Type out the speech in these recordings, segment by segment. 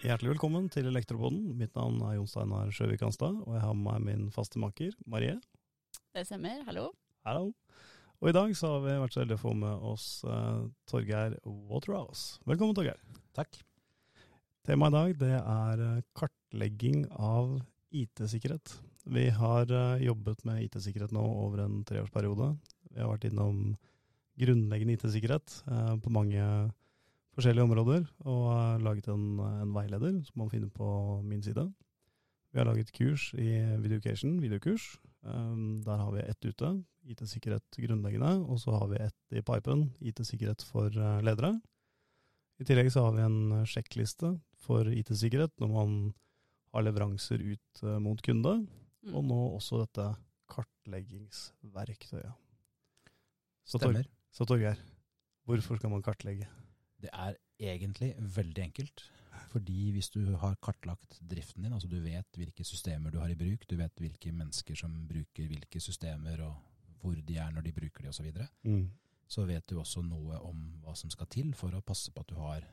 Hjertelig velkommen til Elektropoden. Mitt navn er Jon Steinar Sjøvik Hanstad, og jeg har med meg min faste maker Marie. Det stemmer. Hallo. Hallo. Og i dag så har vi vært så heldige å få med oss uh, Torgeir Waterhouse. Velkommen, Torgeir. Takk. Temaet i dag det er eh, kartlegging av IT-sikkerhet. Vi har uh, jobbet med IT-sikkerhet nå over en treårsperiode. Vi har vært innom grunnleggende IT-sikkerhet uh, på mange forskjellige områder, og har laget en, en, veileder som man finner på min side. Vi har laget kurs i Videocation, videokurs. Um, der har vi ett ute, IT-sikkerhet grunnleggende, og så har vi ett i pipen, IT-sikkerhet for uh, ledere. I tillegg så har vi en sjekkliste for IT-sikkerhet når man har leveranser ut uh, mot kunde, mm. og nå også dette kartleggingsverktøyet. Så, Stemmer. Så Torgeir, hvorfor skal man kartlegge? Det er egentlig veldig enkelt. Fordi hvis du har kartlagt driften din, altså du vet hvilke systemer du har i bruk, du vet hvilke mennesker som bruker hvilke systemer og hvor de er når de bruker de osv., så, videre, mm. så vet du også noe om hva som skal til for å passe på at du har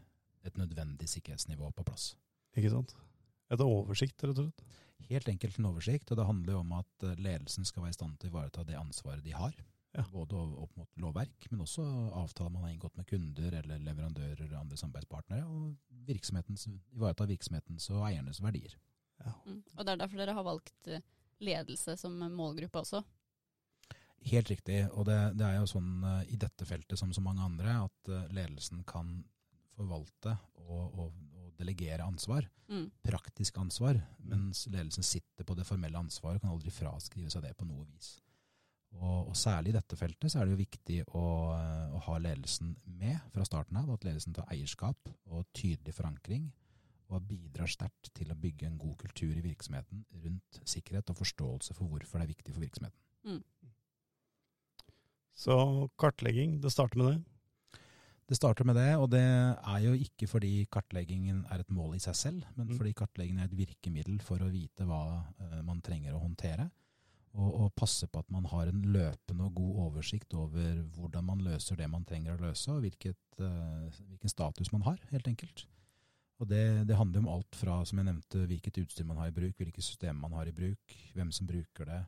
et nødvendig sikkerhetsnivå på plass. Ikke sant. Et oversikt, rett og slett? Helt enkelt en oversikt. Og det handler jo om at ledelsen skal være i stand til å ivareta det ansvaret de har. Ja. Både opp mot lovverk, men også avtaler man har inngått med kunder eller leverandører eller andre samarbeidspartnere, og virksomhetens, ivareta virksomhetens og eiernes verdier. Ja. Mm. Og Det er derfor dere har valgt eh, ledelse som målgruppe også? Helt riktig. Og det, det er jo sånn uh, i dette feltet som så mange andre at uh, ledelsen kan forvalte og, og, og delegere ansvar. Mm. Praktisk ansvar. Mens ledelsen sitter på det formelle ansvaret og kan aldri fraskrive seg det på noe vis. Og, og, særlig i dette feltet så er det jo viktig å, å, ha ledelsen med fra starten av. At ledelsen tar eierskap og tydelig forankring, og bidrar sterkt til å bygge en god kultur i virksomheten rundt sikkerhet og forståelse for hvorfor det er viktig for virksomheten. Mm. Så kartlegging, det starter med det? Det starter med det, og det er jo ikke fordi kartleggingen er et mål i seg selv, men mm. fordi kartleggingen er et virkemiddel for å vite hva uh, man trenger å håndtere og, og, passe på at man har en løpende og god oversikt over hvordan man løser det man trenger å løse, og hvilket, uh, hvilken status man har, helt enkelt. Og det, det, handler om alt fra, som jeg nevnte, hvilket utstyr man har i bruk, hvilke systemer man har i bruk, hvem som bruker det,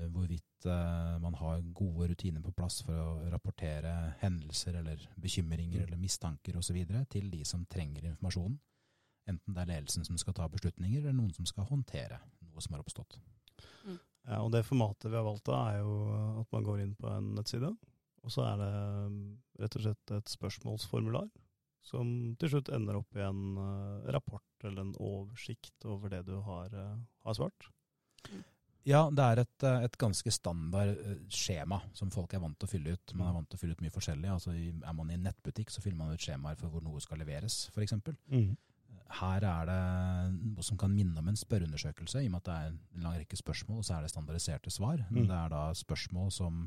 uh, hvorvidt uh, man har gode rutiner på plass for å rapportere hendelser eller bekymringer mm. eller mistanker osv. til de som trenger informasjonen. Enten det er ledelsen som skal ta beslutninger, eller noen som skal håndtere noe som har oppstått. Mm. Ja, og det formatet vi har valgt da, er jo at man går inn på en nettside, og så er det um, rett og slett et spørsmålsformular som til slutt ender opp i en uh, rapport eller en oversikt over det du har, uh, har svart. Ja, det er et, et, ganske standard skjema som folk er vant til å fylle ut. Man er vant til å fylle ut mye forskjellig. Altså, er man i en nettbutikk, så fyller man ut skjemaer for hvor noe skal leveres, f.eks. Mm. Her er det noe som kan minne om en spørreundersøkelse, i og med at det er en lang rekke spørsmål, og så er det standardiserte svar. Mm. Det er da spørsmål som,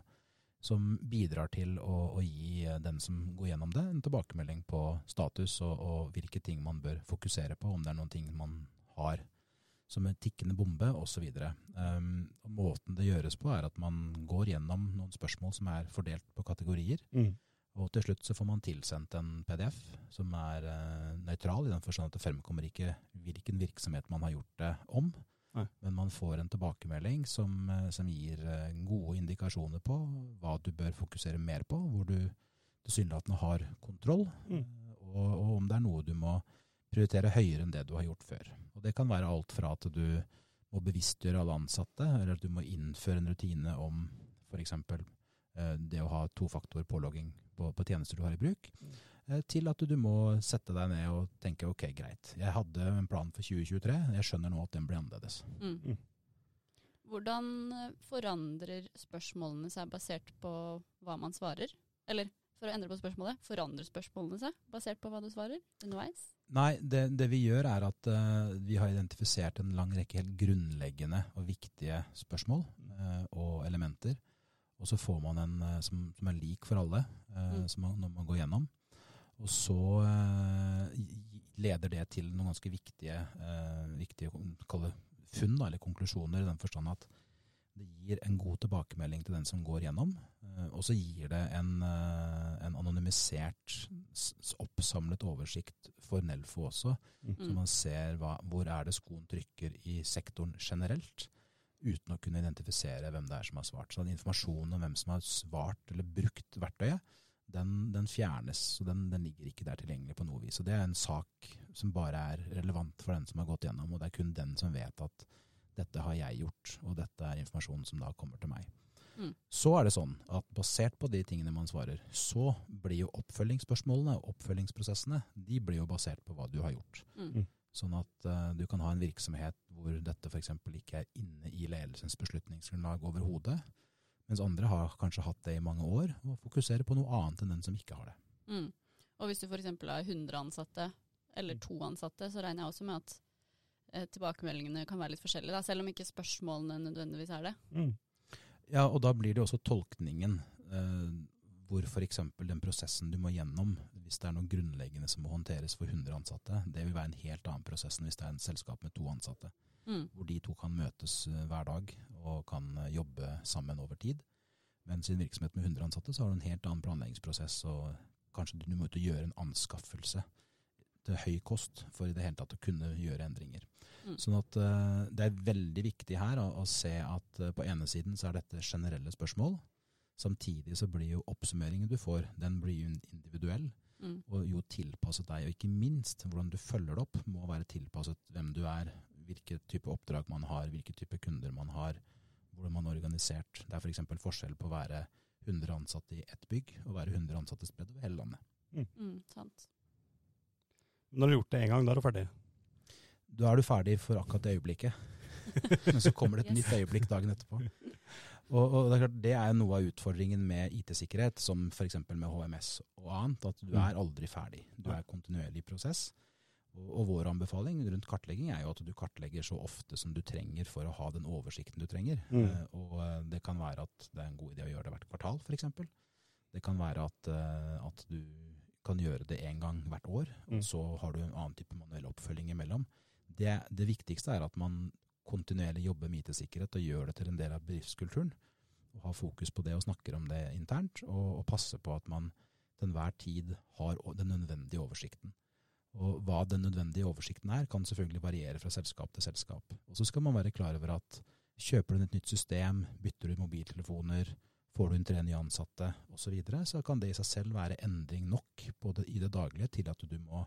som bidrar til å, å, gi den som går gjennom det, en tilbakemelding på status og, og, hvilke ting man bør fokusere på, om det er noen ting man har som en tikkende bombe osv. Um, måten det gjøres på, er at man går gjennom noen spørsmål som er fordelt på kategorier. Mm. Og til slutt så får man tilsendt en PDF som er uh, nøytral, i den forstand at det fremkommer ikke hvilken virksomhet man har gjort det om. Nei. Men man får en tilbakemelding som, uh, som gir uh, gode indikasjoner på hva du bør fokusere mer på, hvor du tilsynelatende har kontroll, mm. og, og, om det er noe du må prioritere høyere enn det du har gjort før. Og Det kan være alt fra at du må bevisstgjøre alle ansatte, eller at du må innføre en rutine om f.eks. det å ha tofaktor pålogging på, på, tjenester du har i bruk, mm. til at du må sette deg ned og tenke ok, greit, jeg hadde en plan for 2023, jeg skjønner nå at den blir annerledes. Mm. Mm. Hvordan eh, forandrer spørsmålene seg basert på hva man svarer? Eller for å endre på spørsmålet, forandrer spørsmålene seg basert på hva du svarer underveis? Nei, det, det vi gjør er at uh, vi har identifisert en lang rekke helt grunnleggende og viktige spørsmål uh, og elementer og så får man en eh, som, som er lik for alle, eh, mm. som man, når man går gjennom. Og så eh, leder det til noen ganske viktige, eh, viktige funn, eller konklusjoner, i den forstand at det gir en god tilbakemelding til den som går gjennom. Eh, og så gir det en, en anonymisert, oppsamlet oversikt for Nelfo også. Mm. Så man ser hva, hvor er det skoen trykker i sektoren generelt, uten å kunne identifisere hvem det er som har svart. Så den informasjonen om hvem som har svart eller brukt verktøyet, den, den fjernes. og den, den, ligger ikke der tilgjengelig på noe vis. Og det er en sak som bare er relevant for den som har gått gjennom, og det er kun den som vet at dette har jeg gjort, og dette er informasjon som da kommer til meg. Mm. Så er det sånn at basert på de tingene man svarer, så blir jo oppfølgingsspørsmålene og oppfølgingsprosessene de blir jo basert på hva du har gjort. Mm. mm. Sånn at uh, du kan ha en virksomhet hvor dette f.eks. ikke er inne i ledelsens beslutningsgrunnlag overhodet, mens andre har kanskje hatt det i mange år, og fokuserer på noe annet enn den som ikke har det. Mm. Og hvis du f.eks. har 100 ansatte, eller to ansatte, så regner jeg også med at eh, tilbakemeldingene kan være litt forskjellige, da, selv om ikke spørsmålene nødvendigvis er det. Mm. Ja, og da blir det også tolkningen. Eh, hvor f.eks. den prosessen du må gjennom, hvis det er noe grunnleggende som må håndteres for 100 ansatte, det vil være en helt annen prosess enn hvis det er en selskap med to ansatte. Mm. Hvor de to kan møtes eh, hver dag og kan eh, jobbe sammen over tid. Mens i en virksomhet med 100 ansatte så har du en helt annen planleggingsprosess, og kanskje du må gjøre en anskaffelse til høy kost for i det hele tatt å kunne gjøre endringer. Mm. Sånn at uh, Det er veldig viktig her å, å se at på ene siden så er dette generelle spørsmål. Samtidig så blir jo oppsummeringen du får, den blir jo individuell. Mm. Og jo tilpasset deg, og ikke minst hvordan du følger det opp, må være tilpasset hvem du er, hvilke type oppdrag man har, hvilke type kunder man har, hvordan man er organisert. Det er f.eks. For forskjell på å være 100 ansatte i ett bygg og være 100 ansatte spredd over hele landet. Mm. Mm, sant. Når du har gjort det én gang, da er du ferdig? Da er du ferdig for akkurat det øyeblikket. Men så kommer det et yes. nytt øyeblikk dagen etterpå. Og, og det, er klart, det er noe av utfordringen med IT-sikkerhet, som f.eks. med HMS og annet, at du mm. er aldri ferdig. Du er kontinuerlig i prosess. Og, og, vår anbefaling rundt kartlegging er jo at du kartlegger så ofte som du trenger for å ha den oversikten du trenger. Mm. Uh, og uh, det kan være at det er en god idé å gjøre det hvert kvartal, f.eks. Det kan være at, uh, at, du kan gjøre det én gang hvert år, og mm. så har du en annen type manuell oppfølging imellom. Det, det viktigste er at man kontinuerlig jobber med IT-sikkerhet og gjør det til en del av bedriftskulturen. Og har fokus på det og snakker om det internt, og, og passer på at man til enhver tid har den nødvendige oversikten. Og Hva den nødvendige oversikten er, kan selvfølgelig variere fra selskap til selskap. Og Så skal man være klar over at kjøper du et nytt system, bytter du mobiltelefoner, får du inn tre nye ansatte osv., så, videre, så kan det i seg selv være endring nok både i det daglige til at du må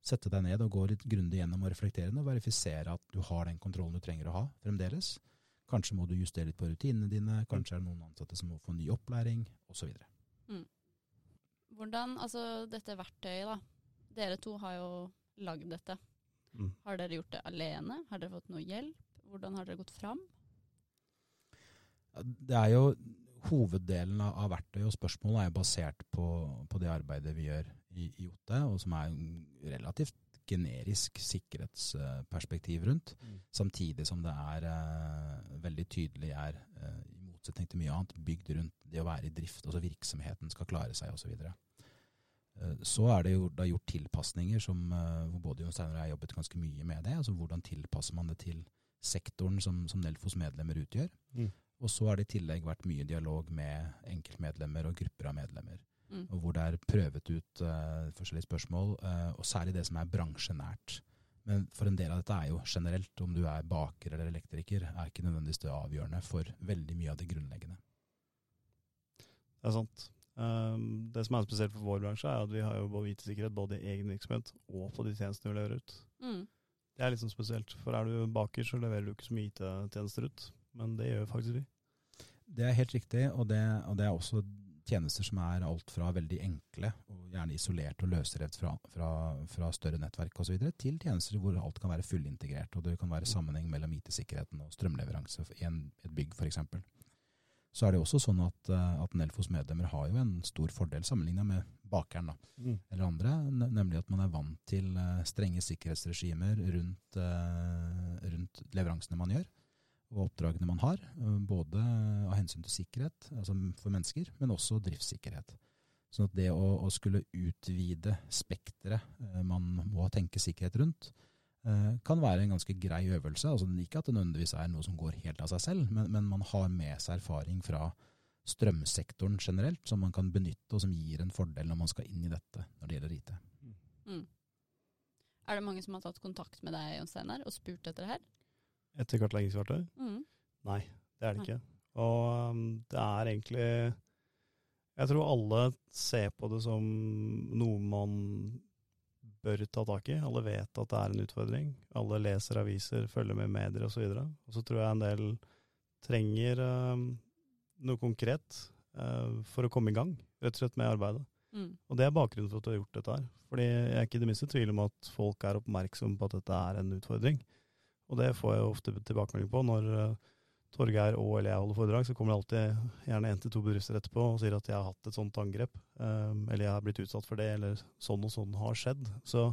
sette deg ned og gå litt grundig gjennom og reflektere og verifisere at du har den kontrollen du trenger å ha fremdeles. Kanskje må du justere litt på rutinene dine, kanskje er det noen ansatte som må få ny opplæring, osv. Mm. Hvordan, altså dette verktøyet, da. Dere to har jo lagd dette. Mm. Har dere gjort det alene? Har dere fått noe hjelp? Hvordan har dere gått fram? Det er jo Hoveddelen av verktøyet og spørsmålet er jo basert på, på det arbeidet vi gjør i, i OTE, og som er relativt generisk sikkerhetsperspektiv rundt, mm. samtidig som det er uh, veldig tydelig er, uh, i motsetning til mye annet, bygd rundt det å være i drift, altså virksomheten skal klare seg osv. Så, uh, er det jo da gjort tilpasninger som hvor både Jon Steinar og jeg har jobbet ganske mye med det. altså Hvordan tilpasser man det til sektoren som, som Nelfos medlemmer utgjør. Mm. Og så har det i tillegg vært mye dialog med enkeltmedlemmer og grupper av medlemmer. Mm. Og hvor det er prøvet ut uh, forskjellige spørsmål, uh, og særlig det som er bransjenært. Men for en del av dette er jo generelt, om du er baker eller elektriker, er ikke nødvendigvis det avgjørende for veldig mye av det grunnleggende. Det er sant. Um, det som er spesielt for vår bransje, er at vi har jo både IT-sikkerhet både i egen virksomhet og på de tjenestene vi leverer ut. Mm. Det er sånn spesielt, for er du baker, så leverer du ikke så mye IT-tjenester ut. Men det gjør faktisk vi. Det er helt riktig, og det, og det er også tjenester som er alt fra veldig enkle, og gjerne isolert og løsrevet fra, fra, fra større nettverk osv., til tjenester hvor alt kan være fullintegrert, og det kan være sammenheng mellom IT-sikkerheten og strømleveranse i en, et bygg f.eks. Så er det også sånn at, eh, at Nelfos medlemmer har jo en stor fordel sammenlignet med bakeren da, mm. eller andre, nemlig at man er vant til eh, strenge sikkerhetsregimer rundt, eh, rundt leveransene man gjør og oppdragene man har. Både av hensyn til sikkerhet altså for mennesker, men også driftssikkerhet. Sånn at det å, å skulle utvide spekteret man må tenke sikkerhet rundt, kan være en ganske grei øvelse. Altså Ikke at det nødvendigvis er noe som går helt av seg selv, men, men man har med seg erfaring fra strømsektoren generelt, som man kan benytte, og som gir en fordel når man skal inn i dette når det gjelder IT. Mm. Er det mange som har tatt kontakt med deg Jon Steinar, og spurt etter det her? Etter kartleggingsverktøy? Mm. Nei, det er det ikke. Og um, det er egentlig Jeg tror alle ser på det som noe man bør ta tak i. Alle vet at det er en utfordring. Alle leser aviser, følger med medier osv. Og, så og så tror jeg en del trenger um, noe konkret uh, for å komme i gang, rett og slett med arbeidet. Mm. Og det er bakgrunnen for at du har gjort dette her. Fordi jeg er ikke i det minste tvil om at folk er oppmerksomme på at dette er en utfordring. Og det får jeg ofte tilbakemelding på når uh, Torgeir og eller jeg holder foredrag, så kommer det alltid gjerne én til to bedrifter etterpå og sier at jeg har hatt et sånt angrep, um, eller jeg har blitt utsatt for det, eller sånn og sånn har skjedd. Så,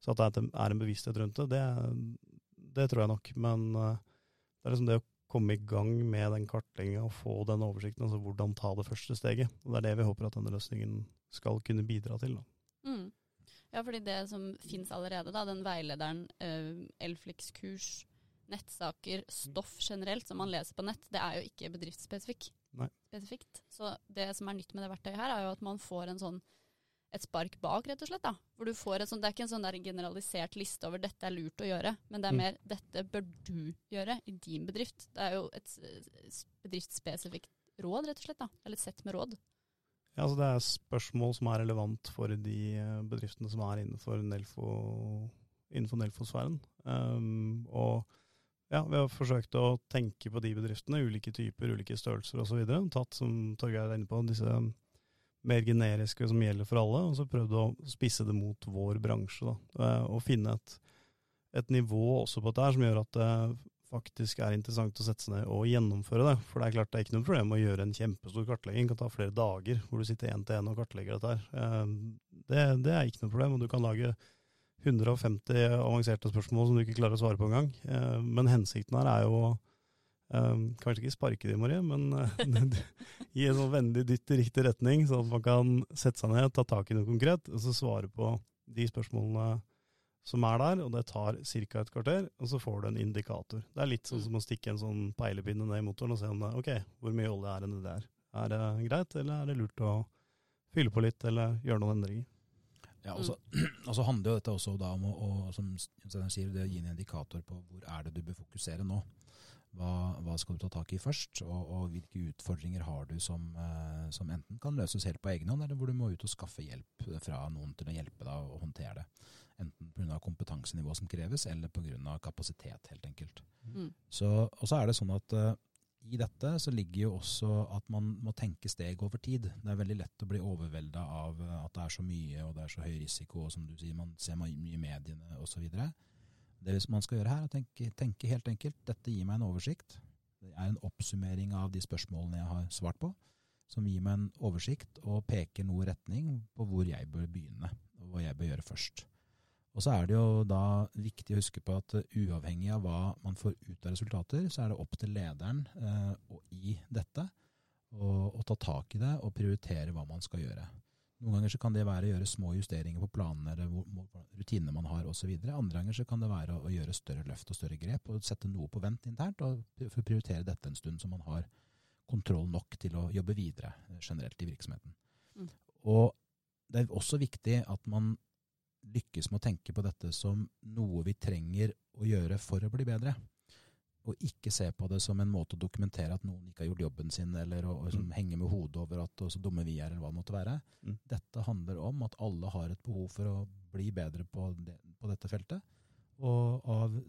så at det er en bevissthet rundt det, det, det tror jeg nok. Men uh, det er liksom det å komme i gang med den kartlegginga og få den oversikten, altså hvordan ta det første steget. Og Det er det vi håper at denne løsningen skal kunne bidra til. Mm. Ja, fordi det som finnes allerede, da, den veilederen, uh, Elflix-kurs, nettsaker, stoff generelt som man leser på nett, det er jo ikke bedriftsspesifikt. Så det som er nytt med det verktøyet her, er jo at man får en sånn et spark bak, rett og slett. da. Hvor du får et sånt, Det er ikke en sånn der generalisert liste over 'dette er lurt å gjøre', men det er Mm. mer 'dette bør du gjøre i din bedrift'. Det er jo et bedriftsspesifikt råd, rett og slett. da. Eller et sett med råd. Ja, altså Det er spørsmål som er relevant for de eh, bedriftene som er innenfor Nelfo, innenfor Nelfo-sfæren. Um, og ja, vi har forsøkt å tenke på de bedriftene, ulike typer, ulike størrelser osv. Tatt, som Torgeir er inne på, disse mer generiske som gjelder for alle, og så prøvd å spisse det mot vår bransje. da, eh, Og finne et, et nivå også på dette som gjør at det faktisk er interessant å sette seg ned og gjennomføre det. For det er klart det er ikke noe problem å gjøre en kjempestor kartlegging. Det kan ta flere dager hvor du sitter én til én og kartlegger dette her. Eh, Det, det er ikke noe problem, og du kan lage 150 avanserte spørsmål som du ikke klarer å svare på engang. Eh, Men hensikten her er jo Um, kanskje ikke sparke de, Marie, men uh, gi en sånn vennlig dytt i riktig retning, sånn at man kan sette seg ned, ta tak i noe konkret, og så svare på de spørsmålene som er der. Og det tar ca. et kvarter, og så får du en indikator. Det er litt sånn som å stikke en sånn peilepinne ned i motoren og se om det, ok, hvor mye olje er det der. Er det greit, eller er det lurt å fylle på litt, eller gjøre noen endringer? Ja, og så og så handler jo dette også da om å, å som sier, det å gi en indikator på hvor er det du bør fokusere nå. Hva, hva skal du ta tak i først, og, og hvilke utfordringer har du som, eh, som enten kan løses helt på egen hånd, eller hvor du må ut og skaffe hjelp fra noen til å hjelpe deg å håndtere det. Enten pga. kompetansenivå som kreves, eller pga. kapasitet, helt enkelt. Mm. Så, og så er det sånn at eh, i dette så ligger jo også at man må tenke steg over tid. Det er veldig lett å bli overvelda av eh, at det er så mye og det er så høy risiko, og som du sier, man ser mye i mediene osv. Det man skal gjøre her, er å tenke, tenke helt enkelt dette gir meg en oversikt. Det er en oppsummering av de spørsmålene jeg har svart på, som gir meg en oversikt og peker noe retning på hvor jeg bør begynne, og hva jeg bør gjøre først. Og så er det jo da viktig å huske på at uh, uavhengig av hva man får ut av resultater, så er det opp til lederen eh, i dette å ta tak i det og prioritere hva man skal gjøre. Noen ganger så kan det være å gjøre små justeringer på planene eller rutinene man har osv. Andre ganger så kan det være å, gjøre større løft og større grep og sette noe på vent internt og prioritere dette en stund så man har kontroll nok til å jobbe videre uh, generelt i virksomheten. Mm. Og det er også viktig at man lykkes med å tenke på dette som noe vi trenger å gjøre for å bli bedre. Og ikke se på det som en måte å dokumentere at noen ikke har gjort jobben sin, eller å, Mm. henge med hodet over at så dumme vi er, eller hva det måtte være. Mm. Dette handler om at alle har et behov for å bli bedre på, det, på dette feltet. Og av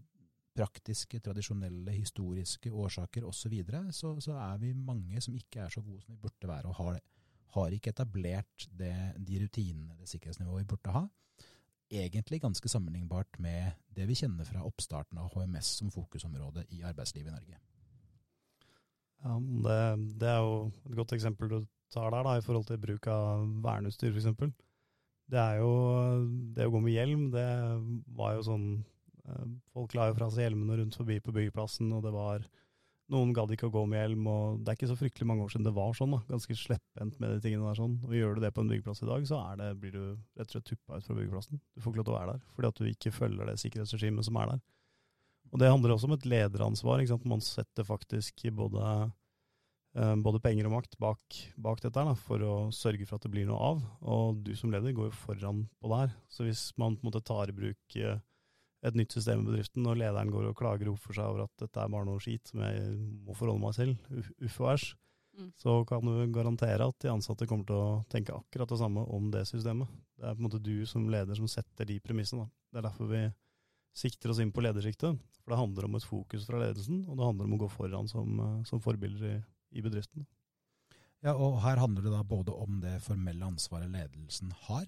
praktiske, tradisjonelle, historiske årsaker osv. Så, videre, så så er vi mange som ikke er så gode som vi burde være, og har, har ikke etablert det, de rutinene, det sikkerhetsnivået vi burde ha egentlig ganske sammenlignbart med det vi kjenner fra oppstarten av HMS som fokusområde i arbeidslivet i Norge. Ja, det, det er jo et godt eksempel du tar der, da, i forhold til bruk av verneutstyr f.eks. Det Det å gå med hjelm, det var jo sånn eh, Folk la jo fra seg hjelmene rundt forbi på byggeplassen, og det var Noen gadd ikke å gå med hjelm, og det er ikke så fryktelig mange år siden det var sånn. da, Ganske slepphendt med de tingene der. sånn, og Gjør du det på en byggeplass i dag, så det, blir du rett og slett tuppa ut fra byggeplassen. Du får ikke lov til å være der, fordi at du ikke følger det sikkerhetsregimet som er der. Og Det handler også om et lederansvar. ikke sant? Man setter faktisk både eh, både penger og makt bak, bak dette da, for å sørge for at det blir noe av. Og du som leder går jo foran på det her. Så hvis man på en måte tar i bruk eh, et nytt system i bedriften, og lederen går og klager for seg over at dette er bare noe skit som jeg må forholde meg til, uff og æsj, mm. så kan du garantere at de ansatte kommer til å tenke akkurat det samme om det systemet. Det er på en måte du som leder som setter de premissene. Det er derfor vi sikter oss inn på ledersjiktet. For det handler om et fokus fra ledelsen, og det handler om å gå foran som, som forbilder i, i bedriften. Ja, og Her handler det da både om det formelle ansvaret ledelsen har,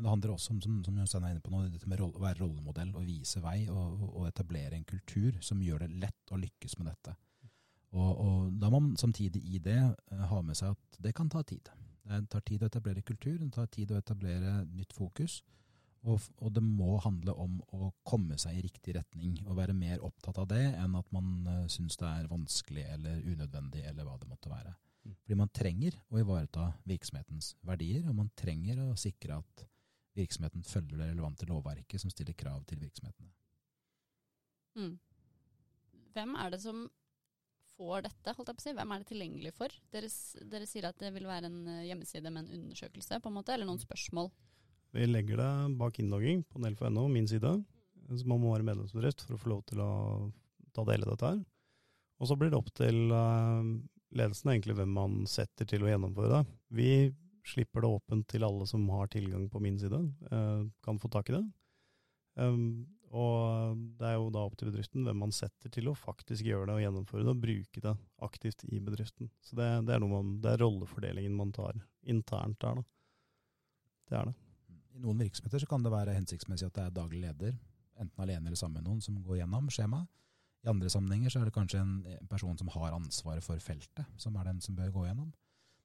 men det handler også om som, som Jostein er inne på nå, dette med å være rollemodell og vise vei og, og, etablere en kultur som gjør det lett å lykkes med dette. Og, og Da må man samtidig i det uh, ha med seg at det kan ta tid. Det tar tid å etablere kultur, det tar tid å etablere nytt fokus. Og, og, det må handle om å komme seg i riktig retning og være mer opptatt av det enn at man uh, syns det er vanskelig eller unødvendig eller hva det måtte være. Mm. Fordi man trenger å ivareta virksomhetens verdier, og man trenger å sikre at virksomheten følger det relevante lovverket som stiller krav til virksomhetene. Mm. Hvem er det som får dette, holdt jeg på å si? Hvem er det tilgjengelig for? Dere, dere sier at det vil være en eh, hjemmeside med en undersøkelse, på en måte, eller noen spørsmål? Vi legger det bak innlogging på nelfo.no, min side. Så man må være medlemsbedrift for å få lov til å ta del i dette her. Og så blir det opp til eh, ledelsen egentlig hvem man setter til å gjennomføre det. Vi slipper det åpent til alle som har tilgang på min side, eh, kan få tak i det. Um, og det er jo da opp til bedriften hvem man setter til å faktisk gjøre det og gjennomføre det og bruke det aktivt i bedriften. Så det, det er, man, det er rollefordelingen man tar internt der, da. Det er det. I noen virksomheter så kan det være hensiktsmessig at det er daglig leder, enten alene eller sammen med noen, som går gjennom skjemaet. I andre sammenhenger så er det kanskje en person som har ansvaret for feltet, som er den som bør gå gjennom.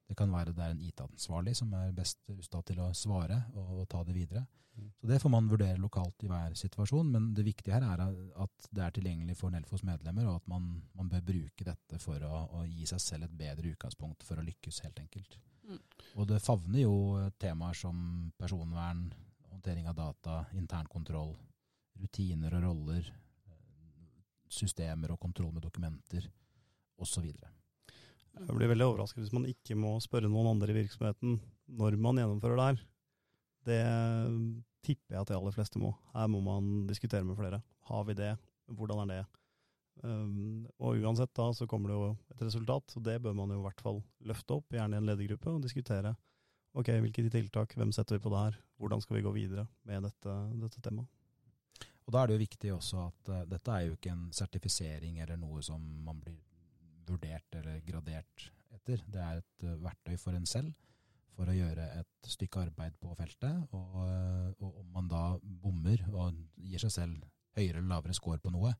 Det kan være det er en IT-ansvarlig som er best rusta til å svare og, og, ta det videre. Mm. Så Det får man vurdere lokalt i hver situasjon, men det viktige her er at det er tilgjengelig for Nelfos medlemmer, og at man, man bør bruke dette for å, å, gi seg selv et bedre utgangspunkt for å lykkes, helt enkelt. Mm. Og det favner jo temaer som personvern, håndtering av data, internkontroll, rutiner og roller, systemer og kontroll med dokumenter osv. Jeg blir veldig overrasket hvis man ikke må spørre noen andre i virksomheten når man gjennomfører det her. Det tipper jeg at de aller fleste må. Her må man diskutere med flere. Har vi det? Hvordan er det? Um, og uansett da, så kommer det jo et resultat, og det bør man jo i hvert fall løfte opp, gjerne i en ledergruppe, og diskutere. Ok, hvilke tiltak, hvem setter vi på det her? Hvordan skal vi gå videre med dette, dette temaet? Og Da er det jo viktig også at uh, dette er jo ikke en sertifisering eller noe som man blir vurdert eller gradert etter. Det er et uh, verktøy for en selv for å gjøre et stykke arbeid på feltet. Og, uh, og, om man da bommer og gir seg selv høyere eller lavere score på noe,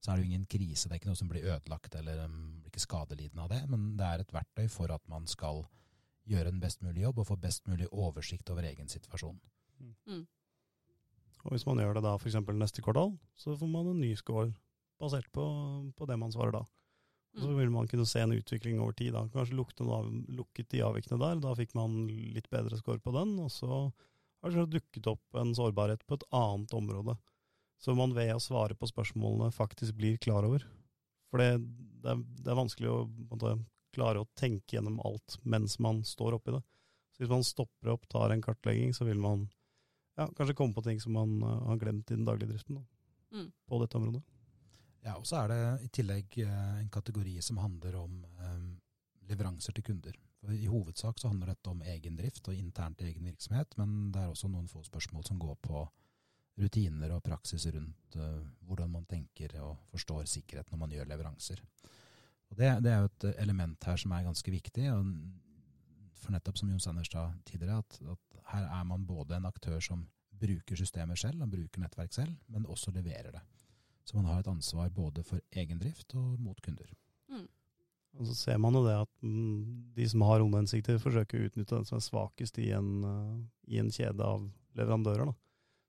så er det jo ingen krise. Det er ikke noe som blir ødelagt eller um, blir ikke skadelidende av det. Men det er et verktøy for at man skal gjøre en best mulig jobb og få best mulig oversikt over egen situasjon. Mm. mm. Og hvis man gjør det da f.eks. neste kvartal, så får man en ny score basert på, på det man svarer da. Så mm. vil man kunne se en utvikling over tid. Da. Kanskje lukket de avvikene der, da fikk man litt bedre score på den. Og så har det dukket opp en sårbarhet på et annet område. Så man ved å svare på spørsmålene faktisk blir klar over. For det, det, er, det er, vanskelig å måtte, klare å tenke gjennom alt mens man står oppi det. Så hvis man stopper opp, tar en kartlegging, så vil man ja, kanskje komme på ting som man uh, har glemt i den daglige driften da, mm. på dette området. Ja, og så er det i tillegg eh, en kategori som handler om um, leveranser til kunder. For I hovedsak så handler dette om egen drift og internt egen virksomhet, men det er også noen få spørsmål som går på rutiner og praksis rundt uh, hvordan man tenker og forstår sikkerhet når man gjør leveranser. Og det, det, er jo et element her som er ganske viktig. for nettopp som Jon Sanders sa tidligere, at, at, her er man både en aktør som bruker systemer selv, og bruker nettverk selv, men også leverer det. Så man har et ansvar både for egen drift og mot kunder. Mm. Og så ser man jo det at mm, de som har onde hensikter, forsøker å utnytte den som er svakest i en, uh, i en kjede av leverandører. Da.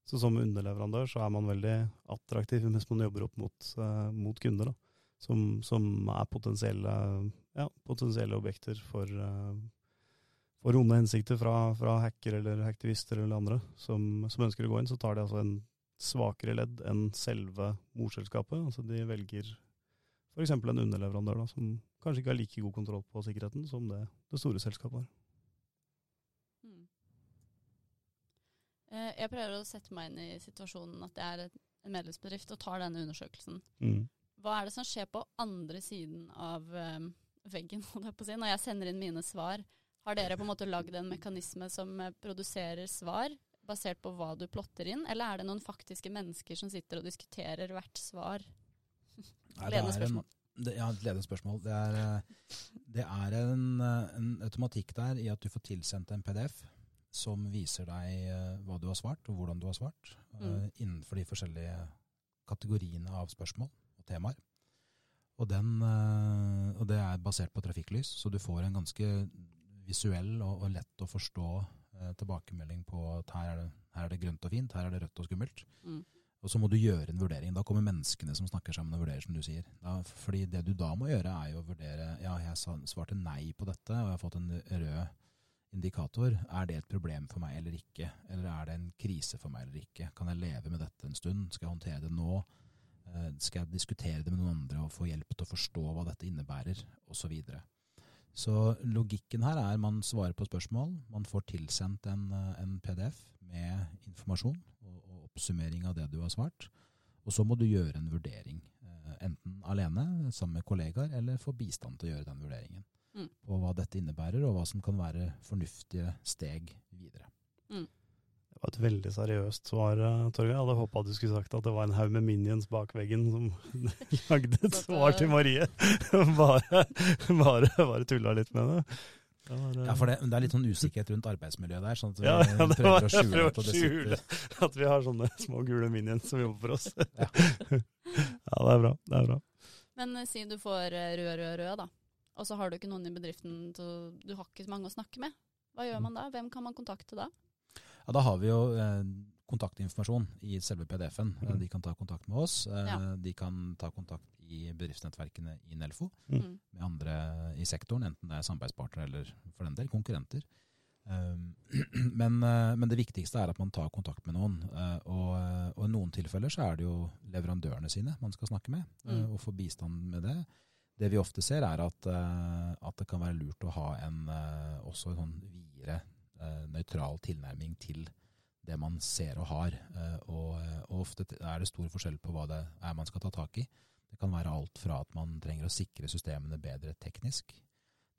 Så som underleverandør så er man veldig attraktiv mens man jobber opp mot, uh, mot kunder, da. Som, som er potensielle, ja, potensielle, objekter for, uh, for onde hensikter fra, fra hacker eller hacktivister eller andre som, som, ønsker å gå inn. Så tar de altså en svakere ledd enn selve morselskapet. Altså de velger f.eks. en underleverandør da, som kanskje ikke har like god kontroll på sikkerheten som det det store selskapet har. Mm. Eh, jeg prøver å sette meg inn i situasjonen at jeg er en medlemsbedrift og tar denne undersøkelsen. Mm. Hva er det som skjer på andre siden av um, veggen, når jeg sender inn mine svar? Har dere på en måte lagd en mekanisme som produserer svar basert på hva du plotter inn, eller er det noen faktiske mennesker som sitter og diskuterer hvert svar? Ledende spørsmål. Det, ja, ledende spørsmål. Det er, eh, det er en, eh, en, automatikk der i at du får tilsendt en PDF som viser deg eh, hva du har svart, og hvordan du har svart, mm. innenfor de forskjellige kategoriene av spørsmål og temaer. Og, den, og, det er basert på trafikklys, så du får en ganske visuell og, og lett å forstå tilbakemelding på at her er, det, her er, det, grønt og fint, her er det rødt og skummelt. Mm. Og så må du gjøre en vurdering. Da kommer menneskene som snakker sammen og vurderer, som du sier. Da, fordi det du da må gjøre, er jo å vurdere Ja, jeg svarte nei på dette, og jeg har fått en rød indikator. Er det et problem for meg eller ikke? Eller er det en krise for meg eller ikke? Kan jeg leve med dette en stund? Skal jeg håndtere det nå? Eh, skal jeg diskutere det med noen andre og få hjelp til å forstå hva dette innebærer? Og så. Så logikken her er man svarer på spørsmål, man får tilsendt en, eh, en PDF med informasjon og oppsummering av det du har svart. Og så må du gjøre en vurdering, eh, enten alene, sammen med kollegaer, eller få bistand til å gjøre den vurderingen. Mm. På hva dette innebærer, og hva som kan være fornuftige steg videre. Mm. Det var et veldig seriøst svar, eh, Torgeir. Jeg hadde håpa du skulle sagt at det var en haug med minions bak veggen som lagde et svar til Marie. bare, bare, bare tulla litt med det. Ja, for det, det, er litt sånn usikkerhet rundt arbeidsmiljøet der. sånn at vi ja, ja, prøver å skjule, at, skjule at vi har sånne små gule minions som jobber for oss. ja. ja, det er bra. Det er bra. Men si du får rød, rød, rød, da. Og så har du ikke noen i bedriften, så du har ikke så mange å snakke med. Hva gjør man da? Hvem kan man kontakte da? Ja, Da har vi jo eh, kontaktinformasjon i selve PDF-en. Mm. De kan ta kontakt med oss. Eh, ja. De kan ta kontakt i bedriftsnettverkene i Nelfo mm. mm. med andre i sektoren, enten det er samarbeidspartnere eller for den del konkurrenter. Um, men, men, det viktigste er at man tar kontakt med noen. Og, og, i noen tilfeller så er det jo leverandørene sine man skal snakke med, mm. og få bistand med det. Det vi ofte ser, er at, at det kan være lurt å ha en, også en sånn videre nøytral tilnærming til det man ser og har. Og, og ofte er det stor forskjell på hva det er man skal ta tak i. Det kan være alt fra at man trenger å sikre systemene bedre teknisk,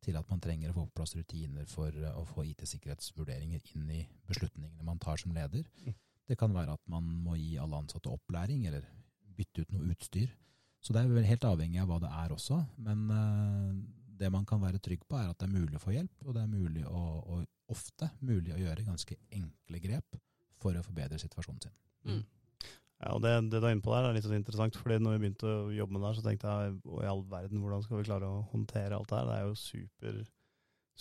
til at man trenger å få på plass rutiner for eh, å få IT-sikkerhetsvurderinger inn i beslutningene man tar som leder. Mm. Det kan være at man må gi alle ansatte opplæring, eller bytte ut noe utstyr. Så det er vel helt avhengig av hva det er også. Men det man kan være trygg på, er at det er mulig å få hjelp, og det er mulig å, og ofte mulig å gjøre ganske enkle grep for å forbedre situasjonen sin. Mm. Ja, og det, det, du er inne på der, er litt sånn interessant. fordi når vi begynte å jobbe med det, her, så tenkte jeg å i all verden, hvordan skal vi klare å håndtere alt det her? Det er jo super,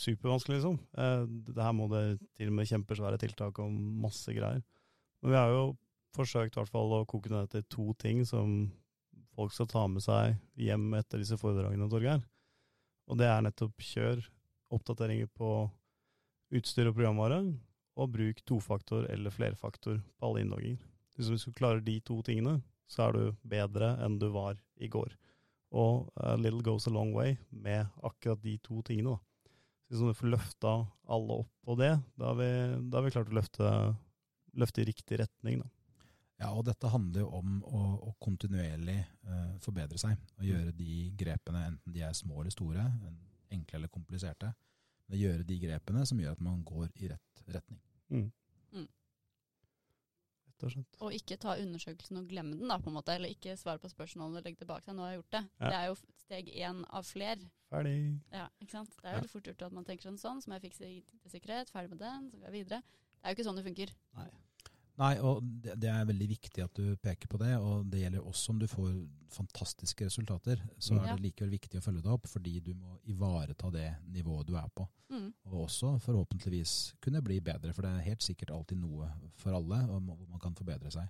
supervanskelig, liksom. Eh, det her må det til og med kjempesvære tiltak og masse greier. Men vi har jo forsøkt i hvert fall å koke ned til to ting som folk skal ta med seg hjem etter disse foredragene, Torgeir. Og det er nettopp kjør oppdateringer på utstyr og programvare, og bruk tofaktor eller flerfaktor på alle innlogginger. Hvis du klarer de to tingene, så er du bedre enn du var i går. Og a little goes a long way med akkurat de to tingene. da. Hvis du får løfta alle opp på det, da har vi, da har vi klart å løfte, løfte, i riktig retning. da. Ja, og dette handler jo om å, å kontinuerlig uh, forbedre seg. Og gjøre de grepene, enten de er små eller store, enkle eller kompliserte. Gjøre de grepene som gjør at man går i rett retning. Mm og slett. Og ikke ta undersøkelsen og glemme den, da, på en måte. Eller ikke svare på spørsmålene og legge tilbake seg. Nå har jeg gjort det. Ja. Det er jo steg én av fler. Ferdig. Ja, ikke sant. Det er jo ja. fort gjort at man tenker sånn, sånn, så må jeg fikse IT-sikkerhet, ferdig med den, så går jeg videre. Det er jo ikke sånn det funker. Nei. Nei, og det, det, er veldig viktig at du peker på det. Og det gjelder også om du får fantastiske resultater. Så er det likevel viktig å følge det opp, fordi du må ivareta det nivået du er på. Mm. Og også forhåpentligvis kunne bli bedre, for det er helt sikkert alltid noe for alle hvor man kan forbedre seg.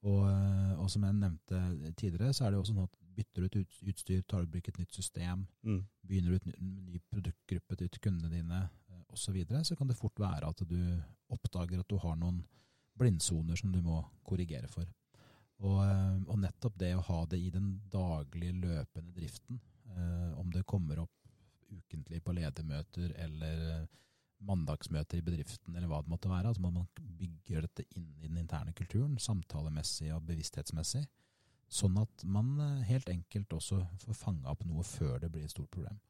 Og, og, som jeg nevnte tidligere, så er det også sånn at bytter du ut utstyr, tar du i bruk et nytt system, mm. begynner du ut en ny produktgruppe til kundene dine osv., så, videre, så kan det fort være at du oppdager at du har noen blindsoner som du må korrigere for. Og, eh, og, nettopp det å ha det i den daglige, løpende driften, eh, om det kommer opp ukentlig på ledermøter eller eh, mandagsmøter i bedriften, eller hva det måtte være, altså man bygger dette inn i den interne kulturen, samtalemessig og bevissthetsmessig, sånn at man eh, helt enkelt også får fanga opp noe før det blir et stort problem.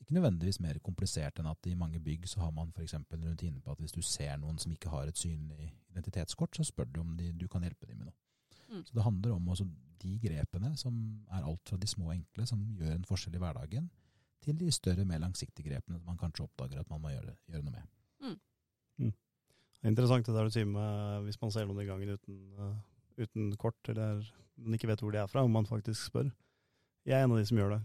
Ikke nødvendigvis mer komplisert enn at i mange bygg så har man f.eks. rutine på at hvis du ser noen som ikke har et synlig identitetskort, så spør du om de, du kan hjelpe dem med noe. Mm. Så det handler om også de grepene som er alt fra de små og enkle, som gjør en forskjell i hverdagen, til de større, mer langsiktige grepene som man kanskje oppdager at man må gjøre, gjøre noe med. Mm. Mm. Er interessant det der du sier med hvis man ser noen i gangen uten, uh, uten kort, eller man ikke vet hvor de er fra, om man faktisk spør. Jeg er en av de som gjør det,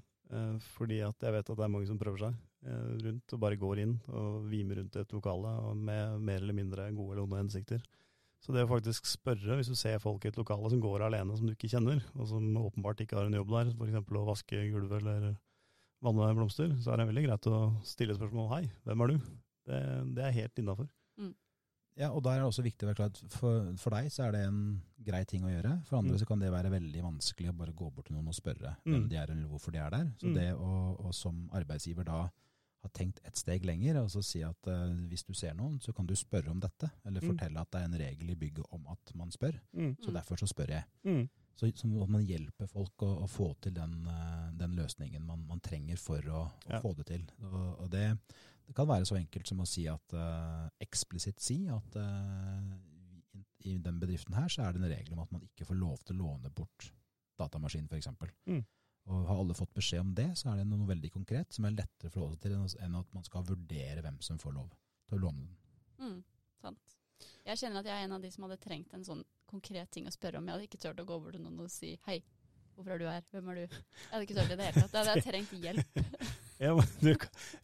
fordi at jeg vet at det er mange som prøver seg uh, rundt og bare går inn og vimer rundt et lokale med mer eller mindre gode eller onde hensikter. Så det å faktisk spørre, hvis du ser folk i et lokale som går alene som du ikke kjenner, og som åpenbart ikke har en jobb der, f.eks. å vaske gulvet eller vanne blomster, så er det veldig greit å stille spørsmål hei, hvem er du? Det, det er helt innafor. Mm. Ja, og der er det også viktig å være klar for, for deg så er det en grei ting å gjøre. For andre mm. så kan det være veldig vanskelig å bare gå bort til noen og spørre mm. hvem de er eller hvorfor de er der. Så mm. det å, å som arbeidsgiver da har tenkt et steg lenger og så si at uh, hvis du ser noen, så kan du spørre om dette. Eller mm. fortelle at det er en regel i bygget om at man spør. Mm. Så derfor så spør jeg. Mm. Så, så man hjelpe folk å, å få til den, uh, den løsningen man, man, trenger for å, å ja. få det til. Og, og det, det, kan være så enkelt som å si at uh, eksplisitt si at i, i den bedriften her så er det en regel om at man ikke får lov til å låne bort datamaskin, f.eks. Mm. Og har alle fått beskjed om det, så er det noe veldig konkret som er lettere å forholde seg til enn at man skal vurdere hvem som får lov til å låne den. Mm, sant. Jeg kjenner at jeg er en av de som hadde trengt en sånn konkret ting å spørre om. Jeg hadde ikke turt å gå bort til noen og si hei, hvorfor er du her, hvem er du? Jeg hadde ikke turt i det hele tatt. Jeg hadde trengt hjelp. Ja, du,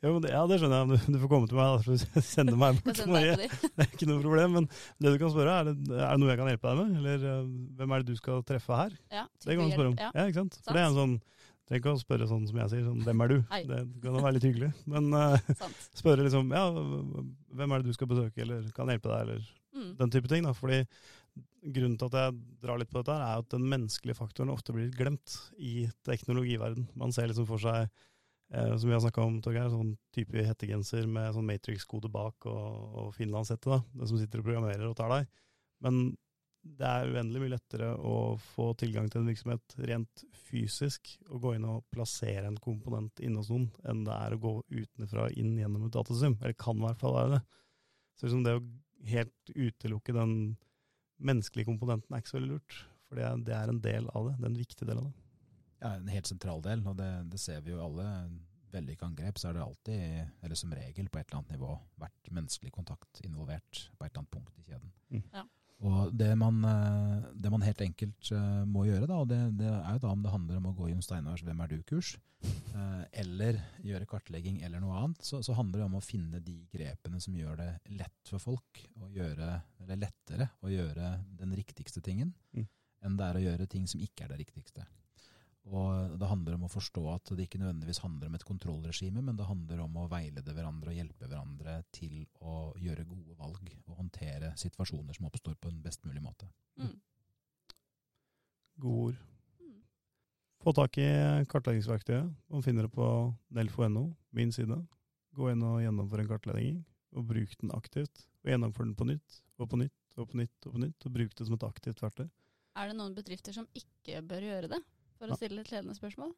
ja, det skjønner jeg. Du, du, får komme til meg å sende meg bort. Marie. Det er ikke noe problem. Men det du kan spørre, er det, er det noe jeg kan hjelpe deg med? Eller uh, hvem er det du skal treffe her? Ja, det kan du spørre om. Ja. ja, ikke sant? For det er en sånn Trenger ikke å spørre sånn som jeg sier, sånn 'hvem er du?' Hei. Det kan være litt hyggelig. Men uh, spørre liksom 'ja, hvem er det du skal besøke', eller 'kan hjelpe deg', eller mm. den type ting. da, fordi Grunnen til at jeg drar litt på dette, her, er at den menneskelige faktoren ofte blir glemt i teknologiverden. Man ser liksom for seg Eh, som vi har snakka om, Torgeir, sånn type hettegenser med sånn Matrix-kode bak og, og finlandshette, da. Den som sitter og programmerer og tar deg. Men det er uendelig mye lettere å få tilgang til en virksomhet rent fysisk, og gå inn og plassere en komponent inne hos noen, enn det er å gå utenfra inn gjennom et datasystem. Eller kan i hvert fall være det. Så liksom det å helt utelukke den menneskelige komponenten er ikke så veldig lurt. For det er en del av det. Det er en viktig del av det ja, en helt sentral del, og det, det ser vi jo alle. Vellykka angrep, så er det alltid, eller som regel på et eller annet nivå, vært menneskelig kontakt involvert på et eller annet punkt i kjeden. Mm. Ja. Og det man, eh, det man, helt enkelt eh, må gjøre, da, og det, det, er jo da om det handler om å gå i Jon Steinars 'Hvem er du?'-kurs, eh, eller gjøre kartlegging eller noe annet, så, så, handler det om å finne de grepene som gjør det lett for folk, å gjøre, eller lettere å gjøre den riktigste tingen, mm. enn det er å gjøre ting som ikke er det riktigste. Og det handler om å forstå at det ikke nødvendigvis handler om et kontrollregime, men det handler om å veilede hverandre og hjelpe hverandre til å gjøre gode valg og håndtere situasjoner som oppstår på en best mulig måte. Mm. Gode ord. Mm. Få tak i kartleggingsverktøyet. Man finner det på nelfo.no, min side. Gå inn og gjennomfør en kartlegging, og bruk den aktivt. Og gjennomfør den på nytt og på nytt og på nytt og på nytt, og bruk det som et aktivt verktøy. Er det noen bedrifter som ikke bør gjøre det? For å stille et ledende spørsmål?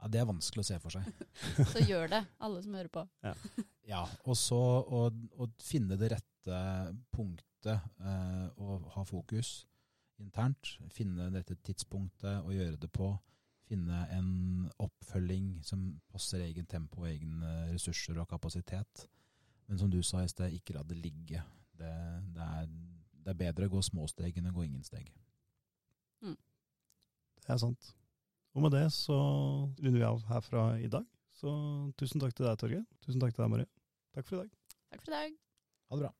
Ja, Det er vanskelig å se for seg. så gjør det, alle som hører på. Ja, ja og så å, å, finne det rette punktet eh, og ha fokus internt. Finne det rette tidspunktet å gjøre det på. Finne en oppfølging som passer egen tempo, egne ressurser og kapasitet. Men som du sa i sted, ikke la det ligge. Det, det, er, det er bedre å gå små steg enn å gå ingen steg. Mm. Det er sant. Og med det så runder vi av herfra i dag. Så tusen takk til deg, Torgeir. Tusen takk til deg, Marie. Takk for i dag. Takk for i dag. Ha det bra.